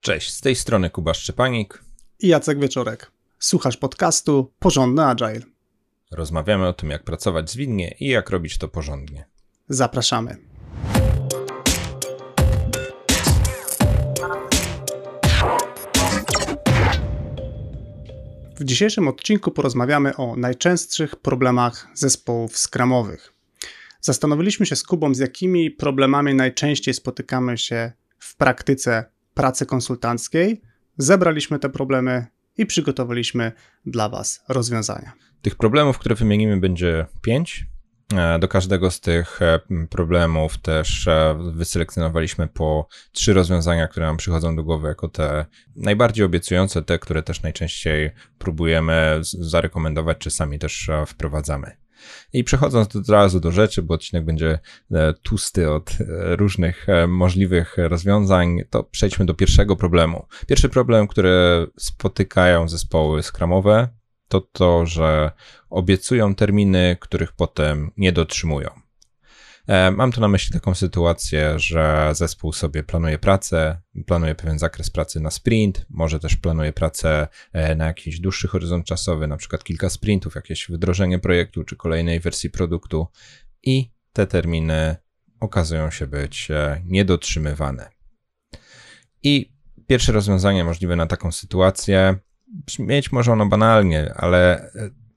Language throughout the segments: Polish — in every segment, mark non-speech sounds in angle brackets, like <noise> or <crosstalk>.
Cześć, z tej strony Kuba Szczepanik i Jacek Wieczorek. Słuchasz podcastu Porządny Agile. Rozmawiamy o tym, jak pracować zwinnie i jak robić to porządnie. Zapraszamy. W dzisiejszym odcinku porozmawiamy o najczęstszych problemach zespołów skramowych. Zastanowiliśmy się z Kubą, z jakimi problemami najczęściej spotykamy się w praktyce pracy konsultanckiej, zebraliśmy te problemy i przygotowaliśmy dla Was rozwiązania. Tych problemów, które wymienimy, będzie pięć. E, do każdego z tych e, problemów też e, wyselekcjonowaliśmy po trzy rozwiązania, które nam przychodzą do głowy jako te najbardziej obiecujące, te, które też najczęściej próbujemy zarekomendować, czy sami też wprowadzamy. I przechodząc od razu do rzeczy, bo odcinek będzie e, tłusty od e, różnych e, możliwych rozwiązań, to przejdźmy do pierwszego problemu. Pierwszy problem, który spotykają zespoły skramowe, to to, że obiecują terminy, których potem nie dotrzymują. E, mam tu na myśli taką sytuację, że zespół sobie planuje pracę, planuje pewien zakres pracy na sprint, może też planuje pracę e, na jakiś dłuższy horyzont czasowy, na przykład kilka sprintów, jakieś wdrożenie projektu czy kolejnej wersji produktu i te terminy okazują się być e, niedotrzymywane. I pierwsze rozwiązanie możliwe na taką sytuację, brzmieć może ono banalnie, ale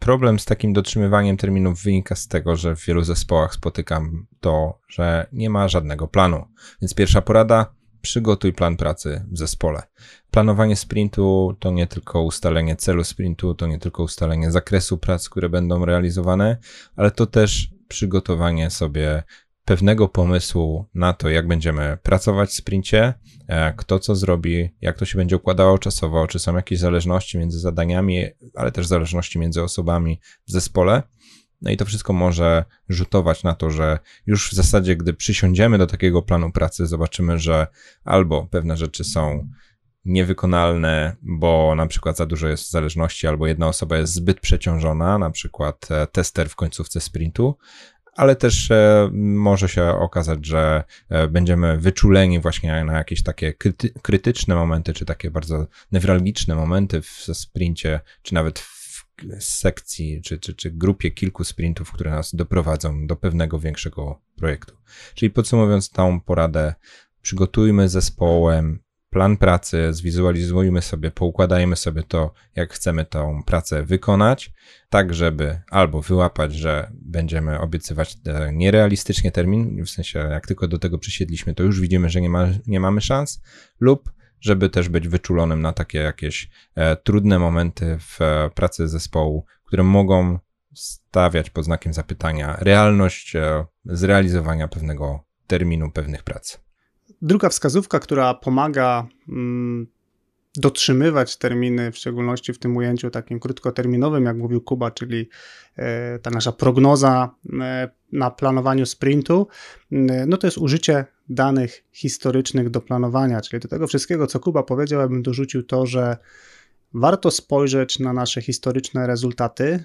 problem z takim dotrzymywaniem terminów wynika z tego, że w wielu zespołach spotykam to, że nie ma żadnego planu. Więc pierwsza porada, przygotuj plan pracy w zespole. Planowanie sprintu to nie tylko ustalenie celu sprintu, to nie tylko ustalenie zakresu prac, które będą realizowane, ale to też przygotowanie sobie pewnego pomysłu na to, jak będziemy pracować w sprincie, e, kto co zrobi, jak to się będzie układało czasowo, czy są jakieś zależności między zadaniami, ale też zależności między osobami w zespole. No i to wszystko może rzutować na to, że już w zasadzie, gdy przysiądziemy do takiego planu pracy, zobaczymy, że albo pewne rzeczy są niewykonalne, bo na przykład za dużo jest zależności, albo jedna osoba jest zbyt przeciążona, na przykład e, tester w końcówce sprintu, ale też e, może się okazać, że e, będziemy wyczuleni właśnie na jakieś takie kryty krytyczne momenty, czy takie bardzo newralgiczne momenty w sprincie, czy nawet w sekcji, czy, czy, czy grupie kilku sprintów, które nas doprowadzą do pewnego większego projektu. Czyli podsumowując tą poradę, przygotujmy zespołem plan pracy, zwizualizujmy sobie, poukładajmy sobie to, jak chcemy tą pracę wykonać, tak żeby albo wyłapać, że będziemy obiecywać nierealistycznie termin, w sensie jak tylko do tego przysiedliśmy, to już widzimy, że nie, ma, nie mamy szans, lub żeby też być wyczulonym na takie jakieś e, trudne momenty w e, pracy zespołu, które mogą stawiać pod znakiem zapytania realność e, zrealizowania pewnego terminu, pewnych prac. Druga wskazówka, która pomaga mm, dotrzymywać terminy, w szczególności w tym ujęciu takim krótkoterminowym, jak mówił Kuba, czyli e, ta nasza prognoza e, na planowaniu sprintu, no to jest użycie danych historycznych do planowania, czyli do tego wszystkiego, co Kuba powiedział, ja bym dorzucił to, że warto spojrzeć na nasze historyczne rezultaty,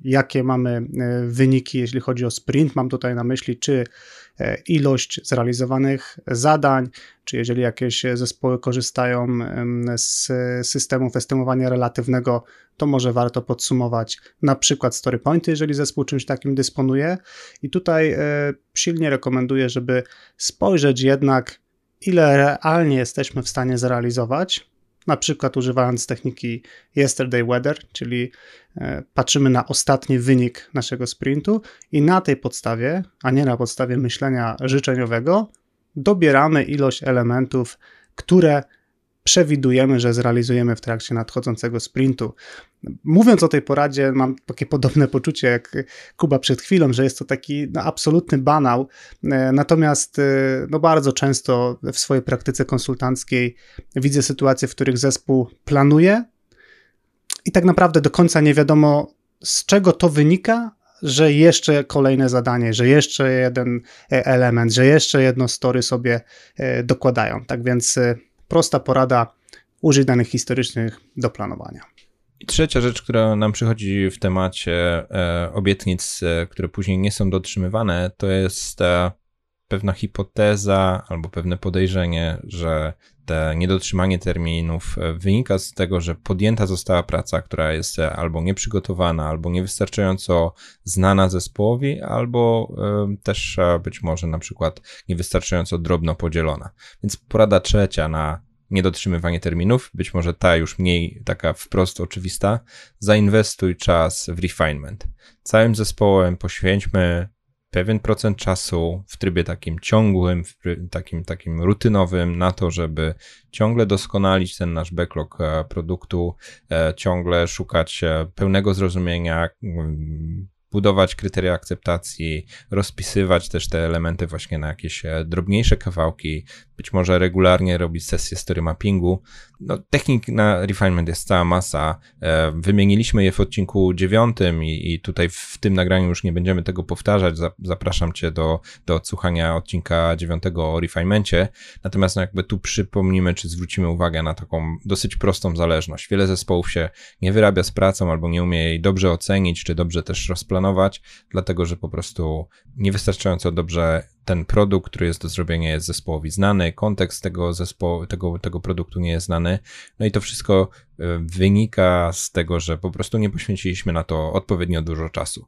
jakie mamy e, wyniki, jeśli chodzi o sprint. Mam tutaj na myśli, czy E, ilość zrealizowanych zadań, czy jeżeli jakieś zespoły korzystają z systemów estymowania relatywnego, to może warto podsumować na przykład story pointy, jeżeli zespół czymś takim dysponuje. I tutaj e, silnie rekomenduję, żeby spojrzeć jednak, ile realnie jesteśmy w stanie zrealizować, na przykład używając techniki Yesterday Weather, czyli e, patrzymy na ostatni wynik naszego sprintu i na tej podstawie, a nie na podstawie myślenia życzeniowego, dobieramy ilość elementów, które przewidujemy, że zrealizujemy w trakcie nadchodzącego sprintu. Mówiąc o tej poradzie, mam takie podobne poczucie jak Kuba przed chwilą, że jest to taki no, absolutny banał. E, natomiast e, no, bardzo często w swojej praktyce konsultanckiej widzę sytuacje, w których zespół planuje i tak naprawdę do końca nie wiadomo, z czego to wynika, że jeszcze kolejne zadanie, że jeszcze jeden e, element, że jeszcze jedno story sobie dokładają. Tak więc prosta porada, użyj danych historycznych do planowania. I trzecia rzecz, która nam przychodzi w temacie e, obietnic, e, które później nie są dotrzymywane, to jest e, pewna hipoteza albo pewne podejrzenie, że te niedotrzymanie terminów e, wynika z tego, że podjęta została praca, która jest e, albo nieprzygotowana, albo niewystarczająco znana zespołowi, albo też być może na przykład niewystarczająco drobno podzielona. Więc porada trzecia na niedotrzymywanie terminów, być może ta już mniej taka wprost oczywista, zainwestuj czas w refinement. Całym zespołem poświęćmy pewien procent czasu w trybie takim ciągłym, takim, takim rutynowym na to, żeby ciągle doskonalić ten nasz backlog e, produktu, e, ciągle szukać e, pełnego zrozumienia, mm, budować kryteria akceptacji, rozpisywać też te elementy właśnie na jakieś drobniejsze kawałki, być może regularnie robić sesje story mappingu. No, technik na refinement jest cała masa. E, wymieniliśmy je w odcinku dziewiątym i, i tutaj w tym nagraniu już nie będziemy tego powtarzać. Zapraszam Cię do, do odsłuchania odcinka dziewiątego o refinemencie. Natomiast no, jakby tu przypomnimy, czy zwrócimy uwagę na taką dosyć prostą zależność. Wiele zespołów się nie wyrabia z pracą albo nie umie jej dobrze ocenić, czy dobrze też rozplanować, dlatego że po prostu niewystarczająco dobrze ten produkt, który jest do zrobienia, jest zespołowi znany, kontekst tego zespołu, tego, tego produktu nie jest znany. No i to wszystko e, wynika z tego, że po prostu nie poświęciliśmy na to odpowiednio dużo czasu.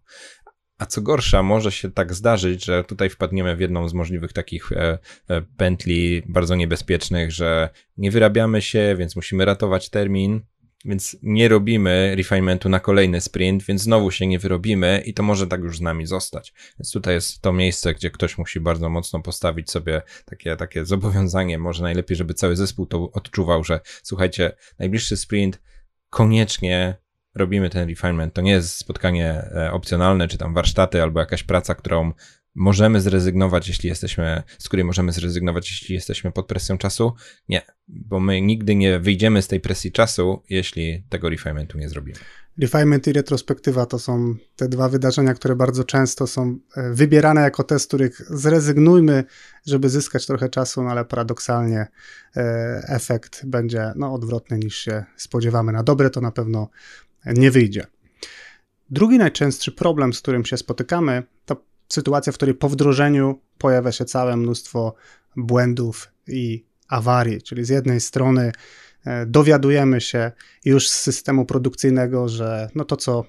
A co gorsza, może się tak zdarzyć, że tutaj wpadniemy w jedną z możliwych takich e, e, pętli bardzo niebezpiecznych, że nie wyrabiamy się, więc musimy ratować termin, więc nie robimy refinementu na kolejny sprint, więc znowu się nie wyrobimy i to może tak już z nami zostać. Więc tutaj jest to miejsce, gdzie ktoś musi bardzo mocno postawić sobie takie, takie zobowiązanie. Może najlepiej, żeby cały zespół to odczuwał, że słuchajcie, najbliższy sprint koniecznie robimy ten refinement. To nie jest spotkanie e, opcjonalne, czy tam warsztaty, albo jakaś praca, którą możemy zrezygnować, jeśli jesteśmy, z której możemy zrezygnować, jeśli jesteśmy pod presją czasu? Nie, bo my nigdy nie wyjdziemy z tej presji czasu, jeśli tego refinementu nie zrobimy. Refinement i retrospektywa to są te dwa wydarzenia, które bardzo często są e, wybierane jako te, z których zrezygnujmy, żeby zyskać trochę czasu, no ale paradoksalnie e, efekt będzie no, odwrotny niż się spodziewamy. Na dobre to na pewno nie wyjdzie. Drugi najczęstszy problem, z którym się spotykamy, to sytuacja, w której po wdrożeniu pojawia się całe mnóstwo błędów i awarii, czyli z jednej strony e, dowiadujemy się już z systemu produkcyjnego, że no to co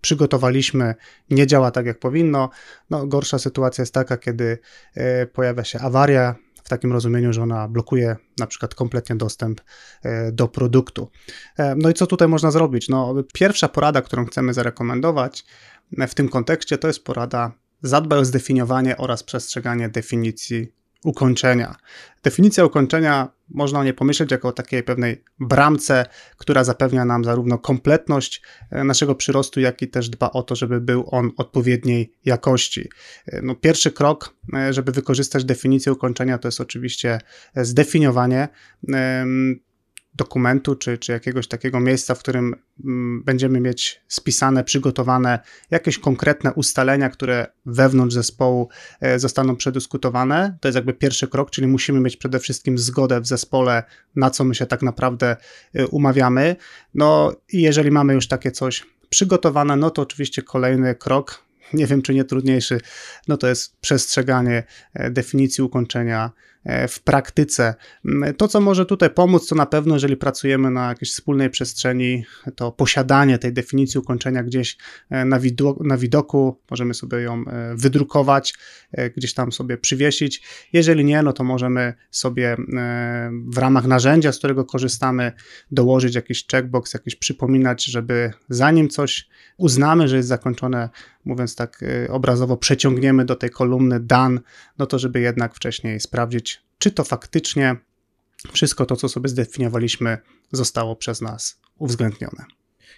przygotowaliśmy nie działa tak jak powinno. No, gorsza sytuacja jest taka, kiedy e, pojawia się awaria w takim rozumieniu, że ona blokuje na przykład kompletnie dostęp e, do produktu. No i co tutaj można zrobić? No, pierwsza porada, którą chcemy zarekomendować w tym kontekście, to jest porada zadbaj o zdefiniowanie oraz przestrzeganie definicji ukończenia. Definicja ukończenia można o niej pomyśleć jako o takiej pewnej bramce, która zapewnia nam zarówno kompletność e, naszego przyrostu, jak i też dba o to, żeby był on odpowiedniej jakości. E, no, pierwszy krok, e, żeby wykorzystać definicję ukończenia, to jest oczywiście zdefiniowanie dokumentu, czy, czy jakiegoś takiego miejsca, w którym mm, będziemy mieć spisane, przygotowane jakieś konkretne ustalenia, które wewnątrz zespołu e, zostaną przedyskutowane. To jest jakby pierwszy krok, czyli musimy mieć przede wszystkim zgodę w zespole, na co my się tak naprawdę e, umawiamy. No i jeżeli mamy już takie coś przygotowane, no to oczywiście kolejny krok, nie wiem czy nie trudniejszy, no to jest przestrzeganie e, definicji ukończenia E, w praktyce. Mm, to, co może tutaj pomóc, to na pewno, jeżeli pracujemy na jakiejś wspólnej przestrzeni, to posiadanie tej definicji ukończenia gdzieś e, na, widoku, na widoku, możemy sobie ją wydrukować, gdzieś tam sobie przywiesić. Jeżeli nie, no to możemy sobie w ramach narzędzia, z którego korzystamy, dołożyć jakiś checkbox, jakiś przypominać, żeby zanim coś uznamy, że jest zakończone, mówiąc tak obrazowo, przeciągniemy do tej kolumny dan, no to żeby jednak wcześniej sprawdzić, czy to faktycznie wszystko to, co sobie zdefiniowaliśmy, zostało przez nas uwzględnione.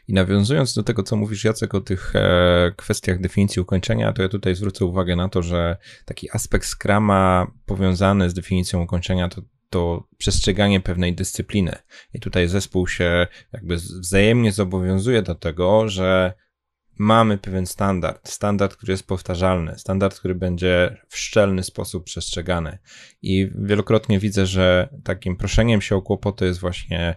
I nawiązując do tego, co mówisz, Jacek, o tych e, kwestiach definicji ukończenia, to ja tutaj zwrócę uwagę na to, że taki aspekt Scrama powiązany z definicją ukończenia to to przestrzeganie pewnej dyscypliny. I tutaj zespół się jakby wzajemnie zobowiązuje do tego, że mamy pewien standard, standard, który jest powtarzalny, standard, który będzie w szczelny sposób przestrzegany. I wielokrotnie widzę, że takim proszeniem się o kłopoty jest właśnie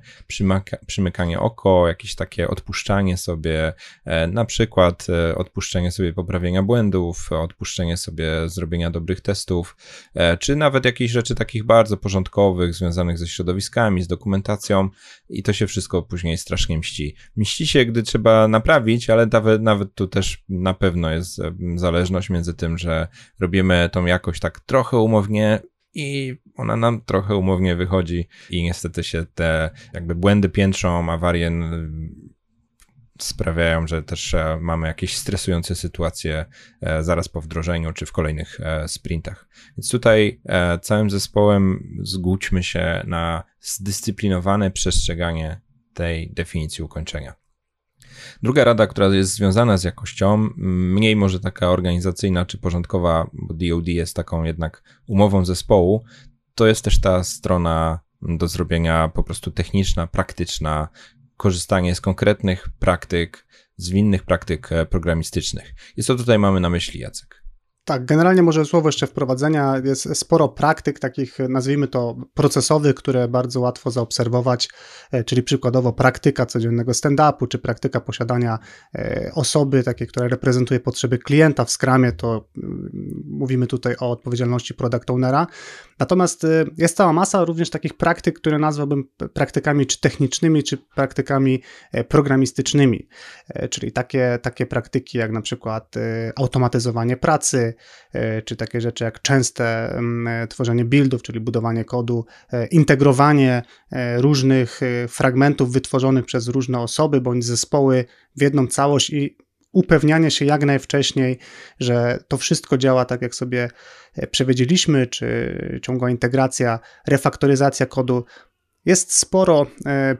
przymykanie oko, jakieś takie odpuszczanie sobie, e, na przykład e, odpuszczenie sobie poprawienia błędów, odpuszczenie sobie zrobienia dobrych testów, e, czy nawet jakieś rzeczy takich bardzo porządkowych, związanych ze środowiskami, z dokumentacją i to się wszystko później strasznie mści. Mści się, gdy trzeba naprawić, ale nawet nawet tu też na pewno jest zależność między tym, że robimy tą jakość tak trochę umownie i ona nam trochę umownie wychodzi i niestety się te jakby błędy piętrzą, awarie sprawiają, że też e, mamy jakieś stresujące sytuacje e, zaraz po wdrożeniu czy w kolejnych e, sprintach. Więc tutaj całym zespołem zgódźmy się na zdyscyplinowane przestrzeganie tej definicji ukończenia. Druga rada, która jest związana z jakością, mniej może taka organizacyjna czy porządkowa, bo DOD jest taką jednak umową zespołu, to jest też ta strona do zrobienia po prostu techniczna, praktyczna, korzystanie z konkretnych praktyk, zwinnych praktyk e, programistycznych. I co tutaj mamy na myśli, Jacek? Tak, generalnie może słowo jeszcze wprowadzenia. Jest sporo praktyk takich, nazwijmy to procesowych, które bardzo łatwo zaobserwować, e, czyli przykładowo praktyka codziennego stand-upu, czy praktyka posiadania e, osoby, takiej, która reprezentuje potrzeby klienta w Scrumie, to mm, mówimy tutaj o odpowiedzialności product ownera. Natomiast e, jest cała masa również takich praktyk, które nazwałbym praktykami czy technicznymi, czy praktykami programistycznymi, czyli takie, takie praktyki jak na przykład automatyzowanie pracy, czy takie rzeczy jak częste mm, tworzenie buildów, czyli budowanie kodu, e, integrowanie e, różnych fragmentów wytworzonych przez różne osoby bądź zespoły w jedną całość i upewnianie się jak najwcześniej, że to wszystko działa tak, jak sobie przewidzieliśmy, czy ciągła integracja, refaktoryzacja kodu. Jest sporo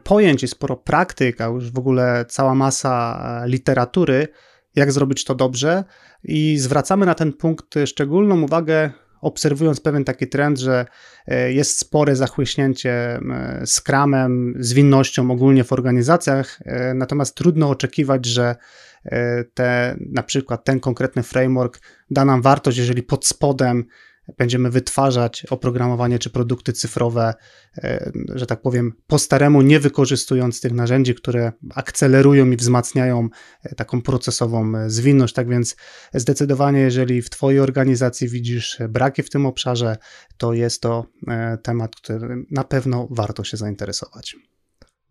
pojęć i sporo praktyk, a już w ogóle cała masa literatury, jak zrobić to dobrze, i zwracamy na ten punkt szczególną uwagę, obserwując pewien taki trend, że e, jest spore zachłyśnięcie skramem, zwinnością ogólnie w organizacjach, e, natomiast trudno oczekiwać, że e, te, na przykład ten konkretny framework da nam wartość, jeżeli pod spodem będziemy wytwarzać oprogramowanie czy produkty cyfrowe, e, że tak powiem, po staremu, nie wykorzystując tych narzędzi, które akcelerują i wzmacniają e, taką procesową e, zwinność. Tak więc zdecydowanie, jeżeli w Twojej organizacji widzisz braki w tym obszarze, to jest to temat, który na pewno warto się zainteresować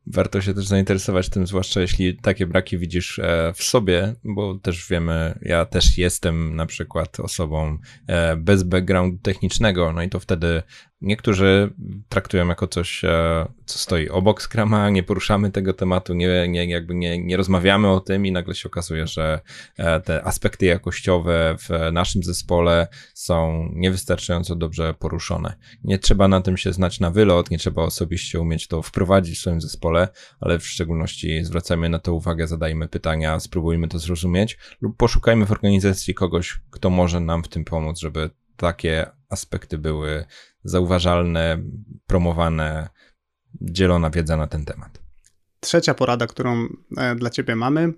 warto się też zainteresować tym, zwłaszcza jeśli takie braki widzisz e, w sobie, bo też wiemy, ja też jestem na przykład osobą e, bez backgroundu technicznego, no i to wtedy Niektórzy traktują jako coś, e, co stoi obok Scrama, nie poruszamy tego tematu, nie, nie, jakby nie, nie rozmawiamy o tym i nagle się okazuje, że e, te aspekty jakościowe w naszym zespole są niewystarczająco dobrze poruszone. Nie trzeba na tym się znać na wylot, nie trzeba osobiście umieć to wprowadzić w swoim zespole, ale w szczególności zwracajmy na to uwagę, zadajmy pytania, spróbujmy to zrozumieć lub poszukajmy w organizacji kogoś, kto może nam w tym pomóc, żeby takie aspekty były zauważalne, promowane, dzielona wiedza na ten temat. Trzecia porada, którą e, dla Ciebie mamy,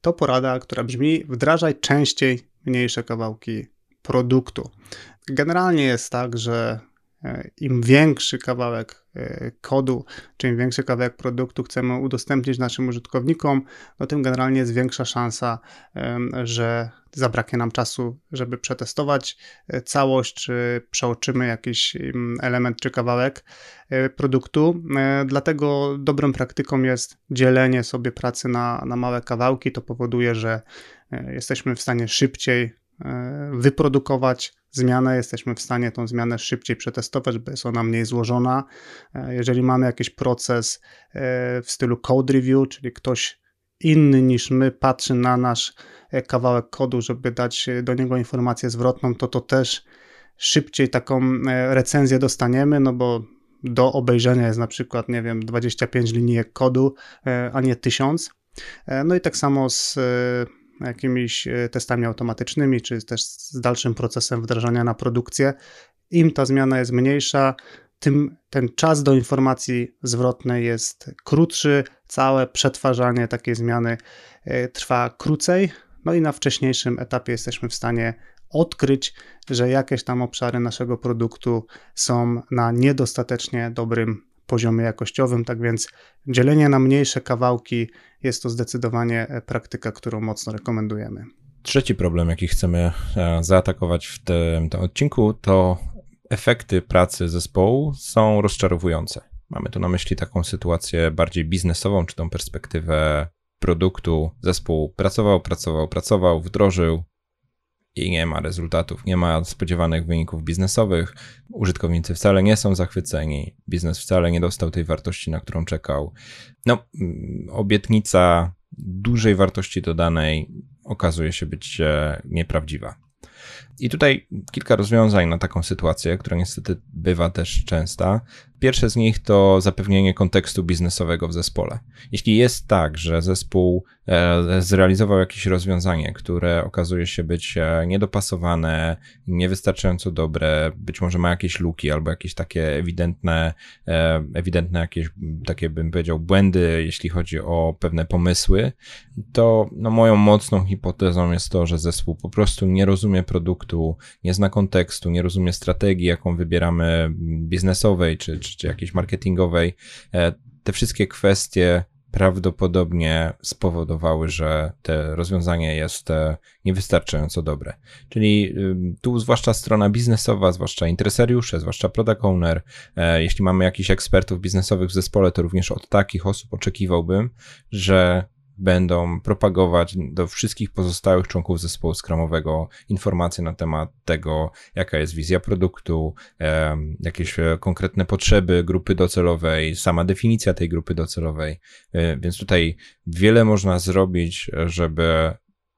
to porada, która brzmi: wdrażaj częściej mniejsze kawałki produktu. Generalnie jest tak, że e, im większy kawałek kodu, czy im większy kawałek produktu chcemy udostępnić naszym użytkownikom, no tym generalnie jest większa szansa, że zabraknie nam czasu, żeby przetestować e, całość, czy przeoczymy jakiś element czy kawałek e, produktu. Dlatego dobrą praktyką jest dzielenie sobie pracy na, na małe kawałki. To powoduje, że jesteśmy w stanie szybciej wyprodukować zmianę, jesteśmy w stanie tą zmianę szybciej przetestować, bo jest ona mniej złożona. E, jeżeli mamy jakiś proces e, w stylu code review, czyli ktoś inny niż my patrzy na nasz e, kawałek kodu, żeby dać do niego informację zwrotną, to to też szybciej taką recenzję dostaniemy, no bo do obejrzenia jest na przykład, nie wiem, 25 linijek kodu, a nie 1000. No i tak samo z jakimiś e, testami automatycznymi, czy też z dalszym procesem wdrażania na produkcję. Im ta zmiana jest mniejsza, tym ten czas do informacji zwrotnej jest krótszy, całe przetwarzanie takiej zmiany e, trwa krócej. no i na wcześniejszym etapie jesteśmy w stanie odkryć, że jakieś tam obszary naszego produktu są na niedostatecznie dobrym poziomie jakościowym. Tak więc dzielenie na mniejsze kawałki jest to zdecydowanie praktyka, którą mocno rekomendujemy. Trzeci problem, jaki chcemy e, zaatakować w tym, tym odcinku, to efekty pracy zespołu są rozczarowujące. Mamy tu na myśli taką sytuację bardziej biznesową, czy tą perspektywę produktu. Zespół pracował, pracował, pracował, wdrożył i nie ma rezultatów, nie ma spodziewanych wyników biznesowych. Użytkownicy wcale nie są zachwyceni, biznes wcale nie dostał tej wartości, na którą czekał. No, mm, obietnica dużej wartości dodanej okazuje się być e, nieprawdziwa. I tutaj kilka rozwiązań na taką sytuację, która niestety bywa też częsta. Pierwsze z nich to zapewnienie kontekstu biznesowego w zespole. Jeśli jest tak, że zespół e, zrealizował jakieś rozwiązanie, które okazuje się być e, niedopasowane, niewystarczająco dobre, być może ma jakieś luki albo jakieś takie ewidentne, e, ewidentne jakieś takie bym powiedział błędy, jeśli chodzi o pewne pomysły, to no, moją mocną hipotezą jest to, że zespół po prostu nie rozumie produktu, nie zna kontekstu, nie rozumie strategii, jaką wybieramy biznesowej czy, czy czy jakiejś marketingowej, e, te wszystkie kwestie prawdopodobnie spowodowały, że to rozwiązanie jest e, niewystarczająco dobre. Czyli tu zwłaszcza strona biznesowa, zwłaszcza interesariusze, zwłaszcza product owner, e, jeśli mamy jakichś ekspertów biznesowych w zespole, to również od takich osób oczekiwałbym, że będą propagować do wszystkich pozostałych członków zespołu skramowego informacje na temat tego, jaka jest wizja produktu, jakieś e, konkretne potrzeby grupy docelowej, sama definicja tej grupy docelowej. E, więc tutaj wiele można zrobić, żeby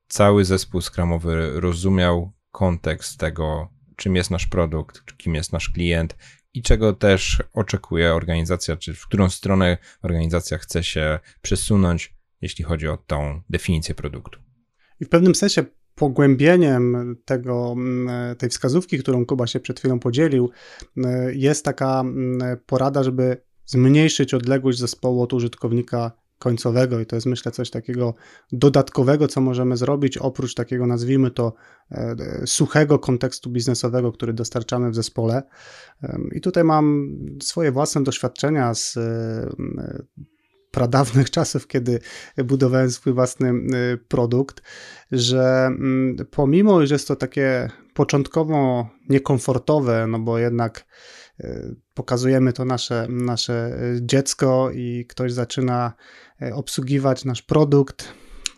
cały zespół skramowy rozumiał kontekst tego, czym jest nasz produkt, kim jest nasz klient i czego też oczekuje organizacja, czy w którą stronę organizacja chce się przesunąć jeśli chodzi o tą definicję produktu. I w pewnym sensie pogłębieniem tego, mm, tej wskazówki, którą Kuba się przed chwilą podzielił, mm, jest taka mm, porada, żeby zmniejszyć odległość zespołu od użytkownika końcowego i to jest myślę coś takiego dodatkowego, co możemy zrobić oprócz takiego nazwijmy to e, suchego kontekstu biznesowego, który dostarczamy w zespole. I tutaj mam swoje własne doświadczenia z pradawnych <laughs> czasów, kiedy budowałem swój własny y, produkt, że mm, pomimo, że jest to takie początkowo niekomfortowe, no bo jednak y, pokazujemy to nasze, nasze dziecko i ktoś zaczyna y, obsługiwać nasz produkt,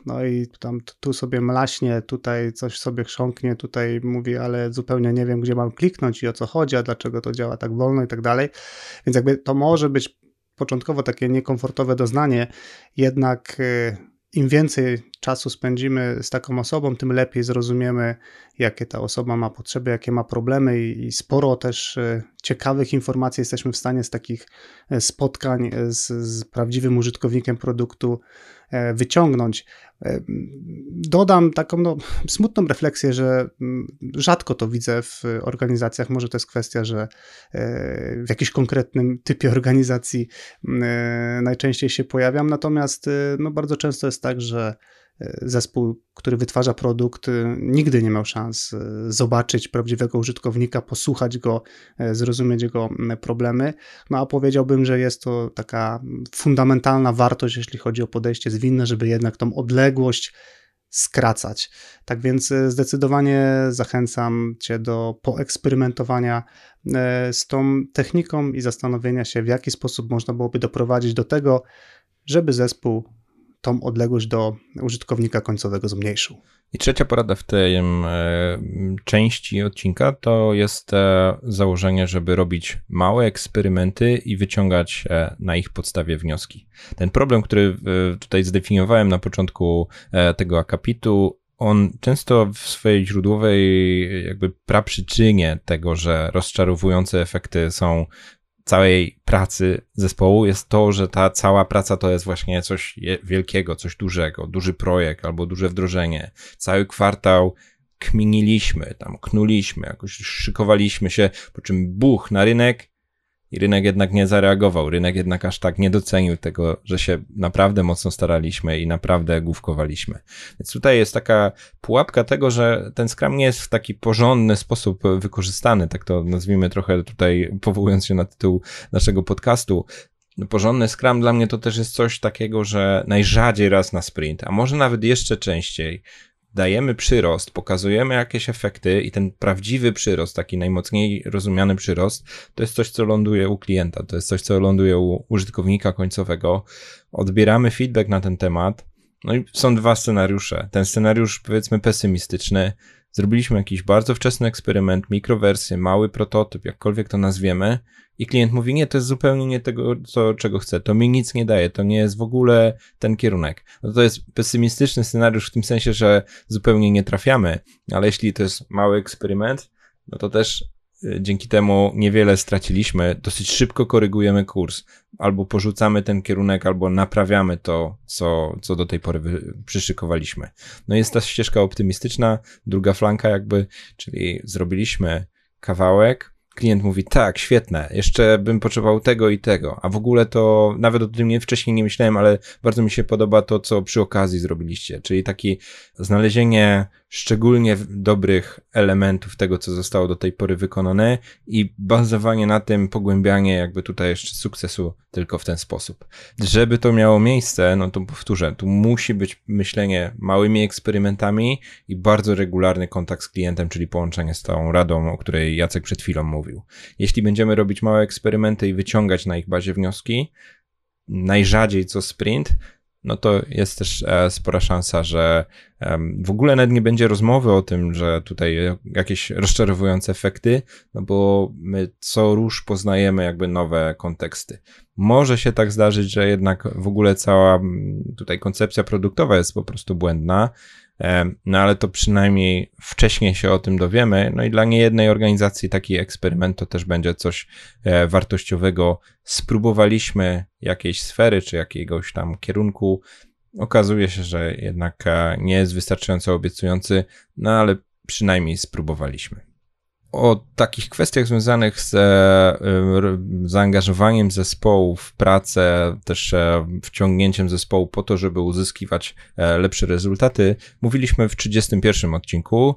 no i tam tu sobie mlaśnie, tutaj coś sobie chrząknie, tutaj mówi, ale zupełnie nie wiem, gdzie mam kliknąć i o co chodzi, a dlaczego to działa tak wolno i tak dalej. Więc jakby to może być początkowo takie niekomfortowe doznanie, jednak y, im więcej czasu spędzimy z taką osobą, tym lepiej zrozumiemy, jakie ta osoba ma potrzeby, jakie ma problemy i sporo też y, ciekawych informacji jesteśmy w stanie z takich y, spotkań z, z prawdziwym użytkownikiem produktu E, wyciągnąć. E, dodam taką no, smutną refleksję, że rzadko to widzę w organizacjach. Może to jest kwestia, że e, w jakimś konkretnym typie organizacji najczęściej się pojawiam, natomiast no, bardzo często jest tak, że zespół, który wytwarza produkt, y, nigdy nie miał szans y, zobaczyć prawdziwego użytkownika, posłuchać go, zrozumieć jego problemy. No a powiedziałbym, że jest to taka fundamentalna wartość, jeśli chodzi o podejście zwinne, żeby jednak tą odległość skracać. Tak więc zdecydowanie zachęcam Cię do poeksperymentowania z tą techniką i zastanowienia się, w jaki sposób można byłoby doprowadzić do tego, żeby zespół tą odległość do użytkownika końcowego zmniejszył. I trzecia porada w tej e, części odcinka to jest e, założenie, żeby robić małe eksperymenty i wyciągać e, na ich podstawie wnioski. Ten problem, który tutaj zdefiniowałem na początku tego akapitu, on często w swojej źródłowej jakby praprzyczynie tego, że rozczarowujące efekty są całej pracy zespołu jest to, że ta cała praca to jest właśnie coś wielkiego, coś dużego, duży projekt albo duże wdrożenie. Cały kwartał kminiliśmy, tam knuliśmy, jakoś szykowaliśmy się, po czym buch na rynek I rynek jednak nie zareagował, rynek jednak aż tak nie docenił tego, że się naprawdę mocno staraliśmy i naprawdę główkowaliśmy. Więc tutaj jest taka pułapka tego, że ten Scrum nie jest w taki porządny sposób wykorzystany, tak to nazwijmy trochę tutaj, powołując się na tytuł naszego podcastu. Porządny Scrum dla mnie to też jest coś takiego, że najrzadziej raz na sprint, a może nawet jeszcze częściej dajemy przyrost, pokazujemy jakieś efekty i ten prawdziwy przyrost, taki najmocniej rozumiany przyrost, to jest coś, co ląduje u klienta, to jest coś, co ląduje u użytkownika końcowego. Odbieramy feedback na ten temat. No i są dwa scenariusze. Ten scenariusz, powiedzmy, pesymistyczny. Zrobiliśmy jakiś bardzo wczesny eksperyment, mikrowersję, mały prototyp, jakkolwiek to nazwiemy, i klient mówi, nie, to jest zupełnie nie tego, co, czego chcę, to mi nic nie daje, to nie jest w ogóle ten kierunek. No to jest pesymistyczny scenariusz w tym sensie, że zupełnie nie trafiamy, ale jeśli to jest mały eksperyment, no to też dzięki temu niewiele straciliśmy, dosyć szybko korygujemy kurs, albo porzucamy ten kierunek, albo naprawiamy to, co, co do tej pory przyszykowaliśmy. No jest ta ścieżka optymistyczna, druga flanka jakby, czyli zrobiliśmy kawałek, klient mówi, tak, świetne, jeszcze bym potrzebował tego i tego, a w ogóle to nawet o tym nie, wcześniej nie myślałem, ale bardzo mi się podoba to, co przy okazji zrobiliście, czyli taki znalezienie szczególnie dobrych elementów tego, co zostało do tej pory wykonane i bazowanie na tym, pogłębianie jakby tutaj jeszcze sukcesu tylko w ten sposób. Żeby to miało miejsce, no to powtórzę, tu musi być myślenie małymi eksperymentami i bardzo regularny kontakt z klientem, czyli połączenie z tą radą, o której Jacek przed chwilą mówił. Jeśli będziemy robić małe eksperymenty i wyciągać na ich bazie wnioski, najrzadziej co sprint, no to jest też e, spora szansa, że w ogóle nawet nie będzie rozmowy o tym, że tutaj jakieś rozczarowujące efekty, no bo my co róż poznajemy jakby nowe konteksty. Może się tak zdarzyć, że jednak w ogóle cała tutaj koncepcja produktowa jest po prostu błędna, no ale to przynajmniej wcześniej się o tym dowiemy. No i dla niejednej organizacji taki eksperyment to też będzie coś e, wartościowego. Spróbowaliśmy jakiejś sfery czy jakiegoś tam kierunku. Okazuje się, że jednak e, nie jest wystarczająco obiecujący, no ale przynajmniej spróbowaliśmy o takich kwestiach związanych z e, zaangażowaniem zespołu w pracę, też e, wciągnięciem zespołu po to, żeby uzyskiwać e, lepsze rezultaty, mówiliśmy w 31 odcinku,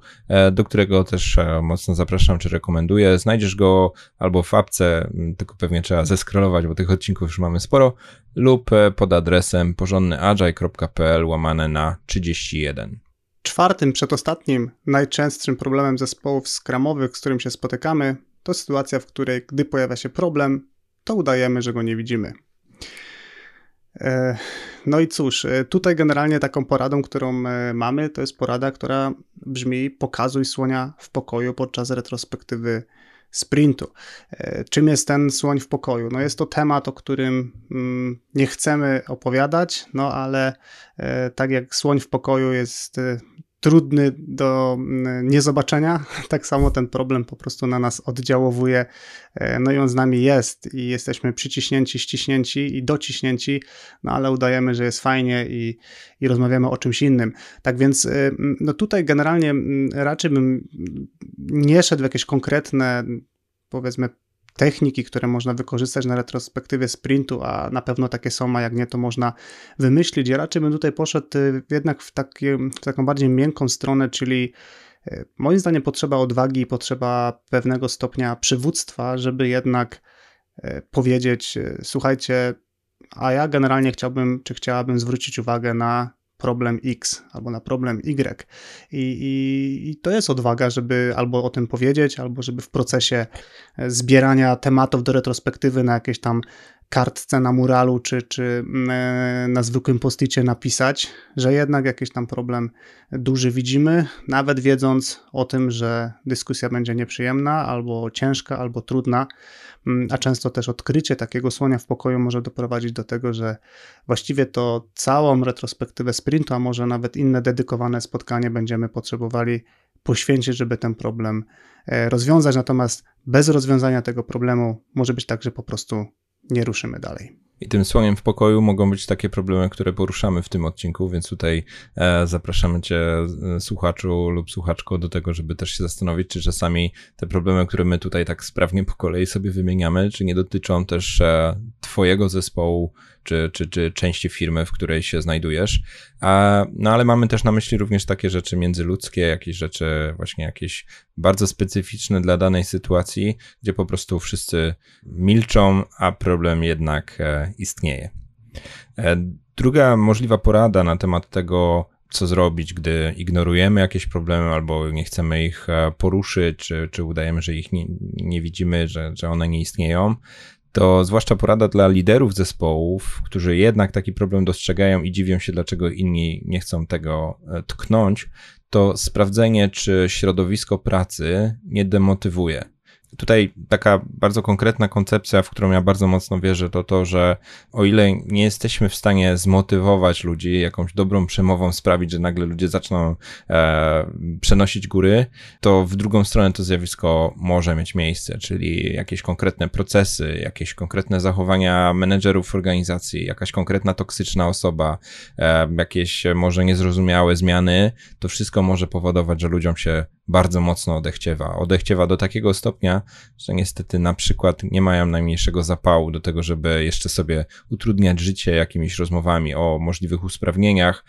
do którego też mocno zapraszam, czy rekomenduję. Znajdziesz go albo w apce, tylko pewnie trzeba zeskrolować, bo tych odcinków już mamy sporo, lub pod adresem porządnyagile.pl łamane na 31. Czwartym, przedostatnim, najczęstszym problemem zespołów skramowych, z którym się spotykamy, to sytuacja, w której gdy pojawia się problem, to udajemy, że go nie widzimy. E, no i cóż, e, tutaj generalnie taką poradą, którą e, mamy, to jest porada, która brzmi: pokazuj słonia w pokoju podczas retrospektywy sprintu. Czym jest ten słoń w pokoju? No jest to temat, o którym mm, nie chcemy opowiadać, no ale tak jak słoń w pokoju jest trudny do mm, niezobaczenia, <laughs> tak samo ten problem po prostu na nas oddziałowuje, e, no i on z nami jest i jesteśmy przyciśnięci, ściśnięci i dociśnięci, no ale udajemy, że jest fajnie i, i rozmawiamy o czymś innym. Tak więc e, no tutaj generalnie raczej bym nie szedł w jakieś konkretne powiedzmy techniki, które można wykorzystać na retrospektywie sprintu, a na pewno takie są, a jak nie, to można wymyślić. Ja raczej bym tutaj poszedł y, jednak w, w taką bardziej miękką stronę, czyli y, moim zdaniem potrzeba odwagi i potrzeba pewnego stopnia przywództwa, żeby jednak y, powiedzieć, słuchajcie, a ja generalnie chciałbym, czy chciałabym zwrócić uwagę na problem X albo na problem Y. I, i, I, to jest odwaga, żeby albo o tym powiedzieć, albo żeby w procesie e, zbierania tematów do retrospektywy na jakieś tam kartce na muralu czy, czy mm, e, na zwykłym posticie napisać, że jednak jakiś tam problem duży widzimy, nawet wiedząc o tym, że dyskusja będzie nieprzyjemna, albo ciężka, albo trudna, mm, a często też odkrycie takiego słonia w pokoju może doprowadzić do tego, że właściwie to całą retrospektywę sprintu, a może nawet inne dedykowane spotkanie będziemy potrzebowali poświęcić, żeby ten problem e, rozwiązać. Natomiast bez rozwiązania tego problemu może być tak, że po prostu nie ruszymy dalej. I tym słoniem w pokoju mogą być takie problemy, które poruszamy w tym odcinku, więc tutaj e, zapraszamy Cię, e, słuchaczu lub słuchaczko, do tego, żeby też się zastanowić, czy czasami te problemy, które my tutaj tak sprawnie po kolei sobie wymieniamy, czy nie dotyczą też e, Twojego zespołu, czy, czy, czy części firmy, w której się znajdujesz. No ale mamy też na myśli również takie rzeczy międzyludzkie, jakieś rzeczy właśnie jakieś bardzo specyficzne dla danej sytuacji, gdzie po prostu wszyscy milczą, a problem jednak e, istnieje. E, druga możliwa porada na temat tego, co zrobić, gdy ignorujemy jakieś problemy albo nie chcemy ich e, poruszyć, czy, czy udajemy, że ich nie, nie widzimy, że, że one nie istnieją, to zwłaszcza porada dla liderów zespołów, którzy jednak taki problem dostrzegają i dziwią się, dlaczego inni nie chcą tego tknąć, to sprawdzenie, czy środowisko pracy nie demotywuje. Tutaj taka bardzo konkretna koncepcja, w którą ja bardzo mocno wierzę, to to, że o ile nie jesteśmy w stanie zmotywować ludzi jakąś dobrą przemową, sprawić, że nagle ludzie zaczną e, przenosić góry, to w drugą stronę to zjawisko może mieć miejsce, czyli jakieś konkretne procesy, jakieś konkretne zachowania menedżerów organizacji, jakaś konkretna toksyczna osoba, e, jakieś może niezrozumiałe zmiany, to wszystko może powodować, że ludziom się bardzo mocno odechciewa. Odechciewa do takiego stopnia, że niestety na przykład nie mają najmniejszego zapału do tego, żeby jeszcze sobie utrudniać życie jakimiś rozmowami o możliwych usprawnieniach,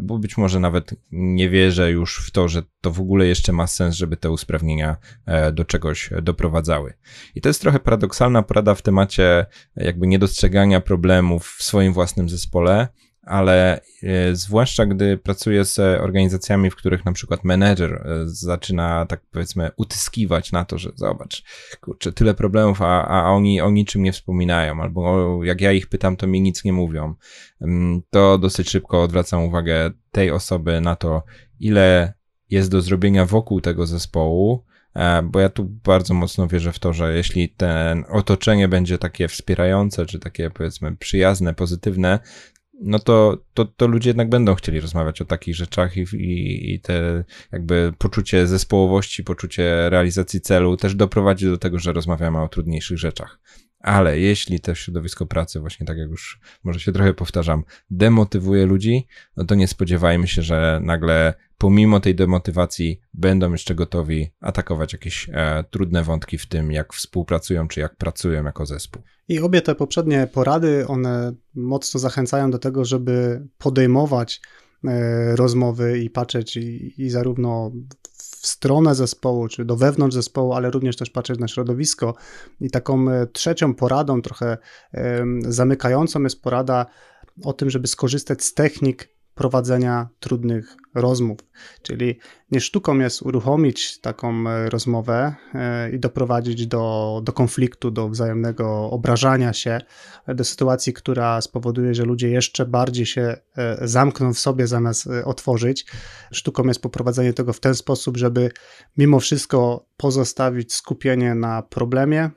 bo być może nawet nie wierzę już w to, że to w ogóle jeszcze ma sens, żeby te usprawnienia e, do czegoś doprowadzały. I to jest trochę paradoksalna porada w temacie jakby niedostrzegania problemów w swoim własnym zespole, ale e, zwłaszcza gdy pracuję z organizacjami, w których na przykład menedżer e, zaczyna tak powiedzmy utyskiwać na to, że zobacz, kurczę, tyle problemów, a, a oni o niczym nie wspominają, albo jak ja ich pytam, to mi nic nie mówią, mm, to dosyć szybko odwracam uwagę tej osoby na to, ile jest do zrobienia wokół tego zespołu, e, bo ja tu bardzo mocno wierzę w to, że jeśli ten otoczenie będzie takie wspierające, czy takie powiedzmy przyjazne, pozytywne, no to, to, to ludzie jednak będą chcieli rozmawiać o takich rzeczach i, i, i te jakby poczucie zespołowości, poczucie realizacji celu też doprowadzi do tego, że rozmawiamy o trudniejszych rzeczach. Ale jeśli to środowisko pracy, właśnie tak jak już może się trochę powtarzam, demotywuje ludzi, no to nie spodziewajmy się, że nagle pomimo tej demotywacji będą jeszcze gotowi atakować jakieś e, trudne wątki w tym, jak współpracują czy jak pracują jako zespół. I obie te poprzednie porady, one mocno zachęcają do tego, żeby podejmować e, rozmowy i patrzeć i, i zarówno stronę zespołu, czy do wewnątrz zespołu, ale również też patrzeć na środowisko. I taką e, trzecią poradą, trochę zamykającą jest porada o tym, żeby skorzystać z technik prowadzenia trudnych rozmów. Czyli nie sztuką jest uruchomić taką e, rozmowę e, i doprowadzić do, do konfliktu, do wzajemnego obrażania się, do sytuacji, która spowoduje, że ludzie jeszcze bardziej się e, zamkną w sobie zamiast otworzyć. Sztuką jest poprowadzenie tego w ten sposób, żeby mimo wszystko pozostawić skupienie na problemie,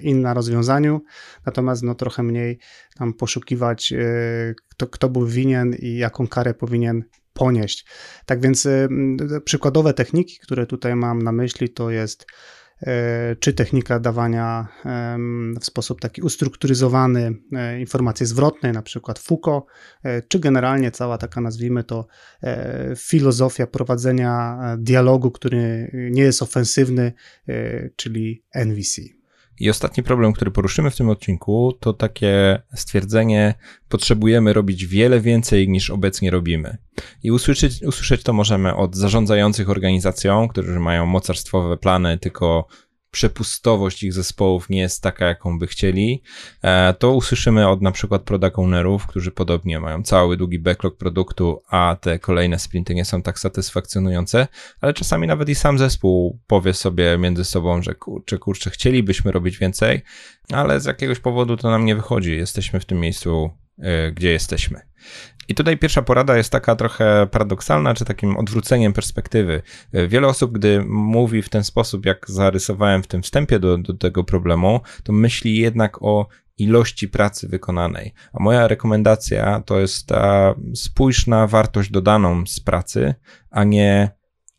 in na rozwiązaniu, natomiast no, trochę mniej tam poszukiwać, e, kto, kto był winien i jaką karę powinien ponieść. Tak więc e, przykładowe techniki, które tutaj mam na myśli, to jest czy technika dawania w sposób taki ustrukturyzowany informacji zwrotnej, na przykład Foucault, czy generalnie cała taka, nazwijmy to, filozofia prowadzenia dialogu, który nie jest ofensywny, czyli NVC. I ostatni problem, który poruszymy w tym odcinku, to takie stwierdzenie: potrzebujemy robić wiele więcej niż obecnie robimy. I usłyszeć, usłyszeć to możemy od zarządzających organizacją, którzy mają mocarstwowe plany, tylko przepustowość ich zespołów nie jest taka, jaką by chcieli, e, to usłyszymy od na przykład product ownerów, którzy podobnie mają cały długi backlog produktu, a te kolejne sprinty nie są tak satysfakcjonujące, ale czasami nawet i sam zespół powie sobie między sobą, że kurczę, kurczę, chcielibyśmy robić więcej, ale z jakiegoś powodu to nam nie wychodzi. Jesteśmy w tym miejscu, e, gdzie jesteśmy. I tutaj pierwsza porada jest taka trochę paradoksalna, czy takim odwróceniem perspektywy. Wiele osób, gdy mówi w ten sposób, jak zarysowałem w tym wstępie do, do tego problemu, to myśli jednak o ilości pracy wykonanej. A moja rekomendacja to jest ta spójrz na wartość dodaną z pracy, a nie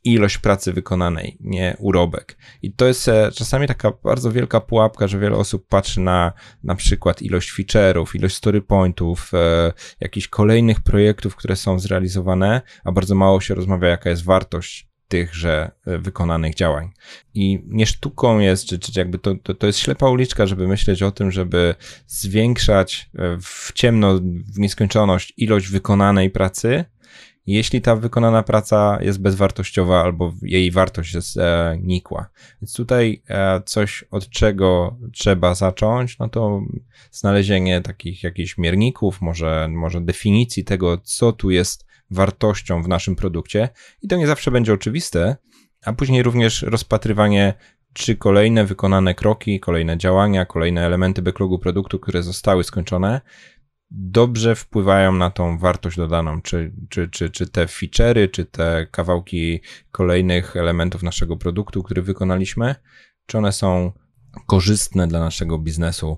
ilość pracy wykonanej, nie urobek. I to jest e, czasami taka bardzo wielka pułapka, że wiele osób patrzy na na przykład ilość feature'ów, ilość story pointów, e, jakichś kolejnych projektów, które są zrealizowane, a bardzo mało się rozmawia, jaka jest wartość tychże e, wykonanych działań. I nie sztuką jest, czy, czy jakby to, to, to jest ślepa uliczka, żeby myśleć o tym, żeby zwiększać e, w ciemno, w nieskończoność ilość wykonanej pracy, jeśli ta wykonana praca jest bezwartościowa albo jej wartość jest e, nikła. Więc tutaj e, coś, od czego trzeba zacząć, no to znalezienie takich jakichś mierników, może, może definicji tego, co tu jest wartością w naszym produkcie. I to nie zawsze będzie oczywiste, a później również rozpatrywanie czy kolejne wykonane kroki, kolejne działania, kolejne elementy backlogu produktu, które zostały skończone, dobrze wpływają na tą wartość dodaną, czy, czy, czy, czy te feature'y, czy te kawałki kolejnych elementów naszego produktu, który wykonaliśmy, czy one są korzystne dla naszego biznesu,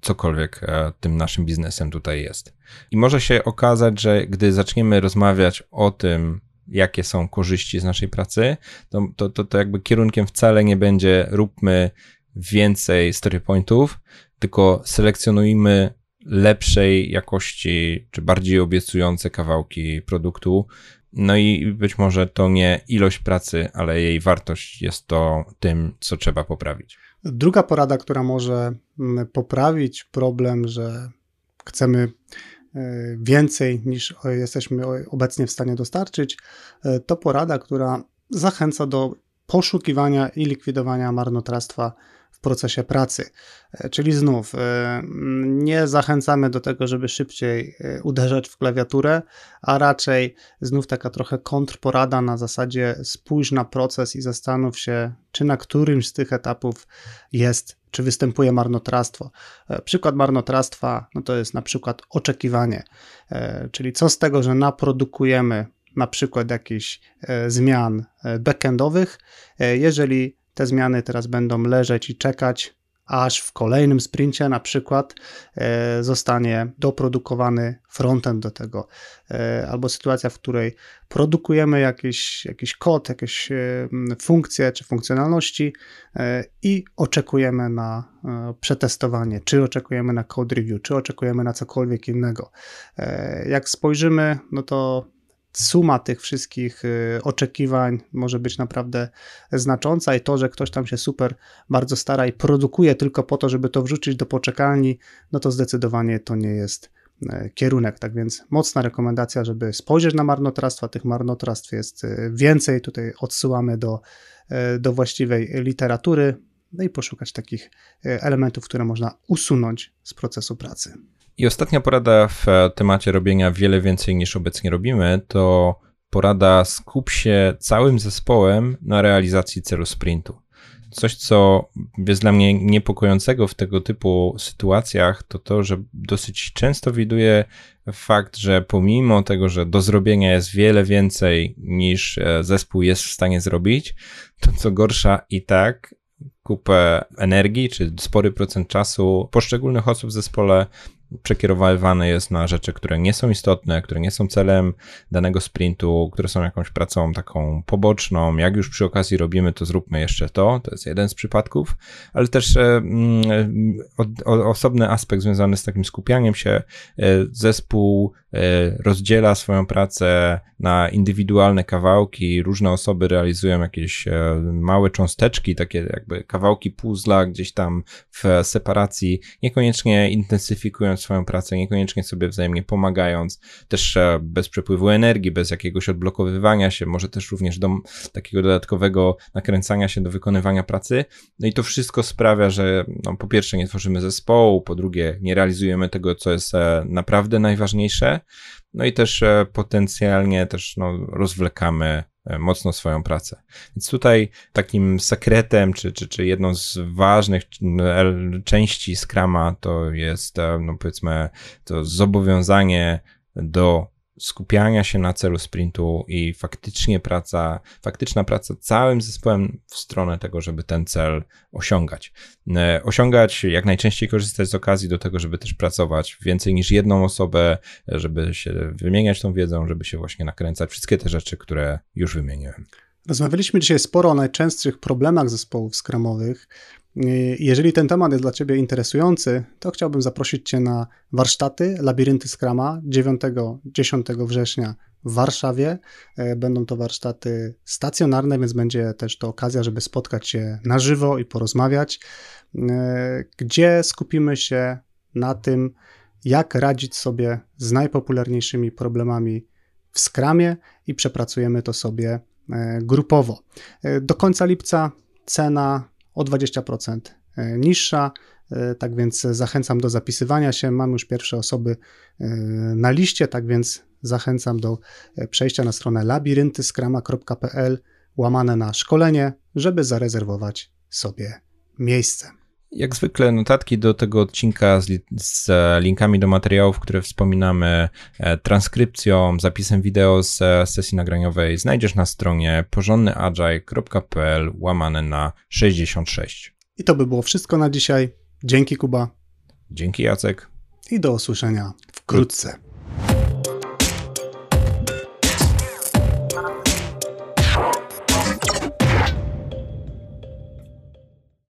cokolwiek e, tym naszym biznesem tutaj jest. I może się okazać, że gdy zaczniemy rozmawiać o tym, jakie są korzyści z naszej pracy, to, to, to, to jakby kierunkiem wcale nie będzie róbmy więcej story pointów, tylko selekcjonujmy lepszej jakości, czy bardziej obiecujące kawałki produktu. No i być może to nie ilość pracy, ale jej wartość jest to tym, co trzeba poprawić. Druga porada, która może mm, poprawić problem, że chcemy e, więcej niż jesteśmy obecnie w stanie dostarczyć, e, to porada, która zachęca do poszukiwania i likwidowania marnotrawstwa procesie pracy. E, czyli znów e, nie zachęcamy do tego, żeby szybciej e, uderzać w klawiaturę, a raczej znów taka trochę kontrporada na zasadzie spójrz na proces i zastanów się, czy na którymś z tych etapów jest, czy występuje marnotrawstwo. Przykład marnotrawstwa no to jest na przykład oczekiwanie, czyli co z tego, że naprodukujemy na przykład jakichś zmian backendowych, jeżeli te zmiany teraz będą leżeć i czekać, aż w kolejnym sprincie na przykład e, zostanie doprodukowany frontend do tego, e, albo sytuacja, w której produkujemy jakiś, jakiś kod, jakieś e, funkcje czy funkcjonalności i oczekujemy na przetestowanie, czy oczekujemy na code review, czy oczekujemy na cokolwiek innego. Jak spojrzymy, no to suma tych wszystkich y, oczekiwań może być naprawdę znacząca i to, że ktoś tam się super bardzo stara i produkuje tylko po to, żeby to wrzucić do poczekalni, no to zdecydowanie to nie jest e, kierunek. Tak więc mocna rekomendacja, żeby spojrzeć na marnotrawstwa. Tych marnotrawstw jest e, więcej. Tutaj odsyłamy do, e, do właściwej literatury no i poszukać takich elementów, które można usunąć z procesu pracy. I ostatnia porada w temacie robienia wiele więcej niż obecnie robimy, to porada skup się całym zespołem na realizacji celu sprintu. Coś, co jest dla mnie niepokojącego w tego typu sytuacjach, to to, że dosyć często widuję fakt, że pomimo tego, że do zrobienia jest wiele więcej niż e, zespół jest w stanie zrobić, to co gorsza i tak kupę energii, czy spory procent czasu poszczególnych osób w zespole przekierowywane jest na rzeczy, które nie są istotne, które nie są celem danego sprintu, które są jakąś pracą taką poboczną. Jak już przy okazji robimy, to zróbmy jeszcze to. To jest jeden z przypadków, ale też e, mm, osobny aspekt związany z takim skupianiem się. E, zespół e, rozdziela swoją pracę na indywidualne kawałki. Różne osoby realizują jakieś małe cząsteczki, takie jakby kawałki puzzla gdzieś tam w separacji, niekoniecznie intensyfikując swoją pracę, niekoniecznie sobie wzajemnie pomagając, też e, bez przepływu energii, bez jakiegoś odblokowywania się, może też również do takiego dodatkowego nakręcania się do wykonywania pracy. No i to wszystko sprawia, że no, po pierwsze nie tworzymy zespołu, po drugie nie realizujemy tego, co jest e, naprawdę najważniejsze, no i też e, potencjalnie też no, rozwlekamy mocno swoją pracę. Więc tutaj takim sekretem, czy, czy, czy jedną z ważnych części Scrama to jest, e, no powiedzmy, to zobowiązanie do skupiania się na celu sprintu i faktycznie praca, faktyczna praca całym zespołem w stronę tego, żeby ten cel osiągać. E, osiągać, jak najczęściej korzystać z okazji do tego, żeby też pracować więcej niż jedną osobę, żeby się wymieniać tą wiedzą, żeby się właśnie nakręcać, wszystkie te rzeczy, które już wymieniłem. Rozmawialiśmy dzisiaj sporo o najczęstszych problemach zespołów skramowych. Jeżeli ten temat jest dla Ciebie interesujący, to chciałbym zaprosić Cię na warsztaty Labirynty Skrama 9-10 września w Warszawie. E, będą to warsztaty stacjonarne, więc będzie też to okazja, żeby spotkać się na żywo i porozmawiać, e, gdzie skupimy się na tym, jak radzić sobie z najpopularniejszymi problemami w skramie i przepracujemy to sobie grupowo. Do końca lipca cena o 20% niższa. Tak więc zachęcam do zapisywania się. Mam już pierwsze osoby na liście, tak więc zachęcam do e, przejścia na stronę labiryntyskrama.pl łamane na szkolenie, żeby zarezerwować sobie miejsce. Jak zwykle notatki do tego odcinka z, z, linkami do materiałów, które wspominamy, e, transkrypcją, zapisem wideo z sesji nagraniowej znajdziesz na stronie porządnyagile.pl łamane na 66. I to by było wszystko na dzisiaj. Dzięki Kuba. Dzięki Jacek. I do usłyszenia wkrótce.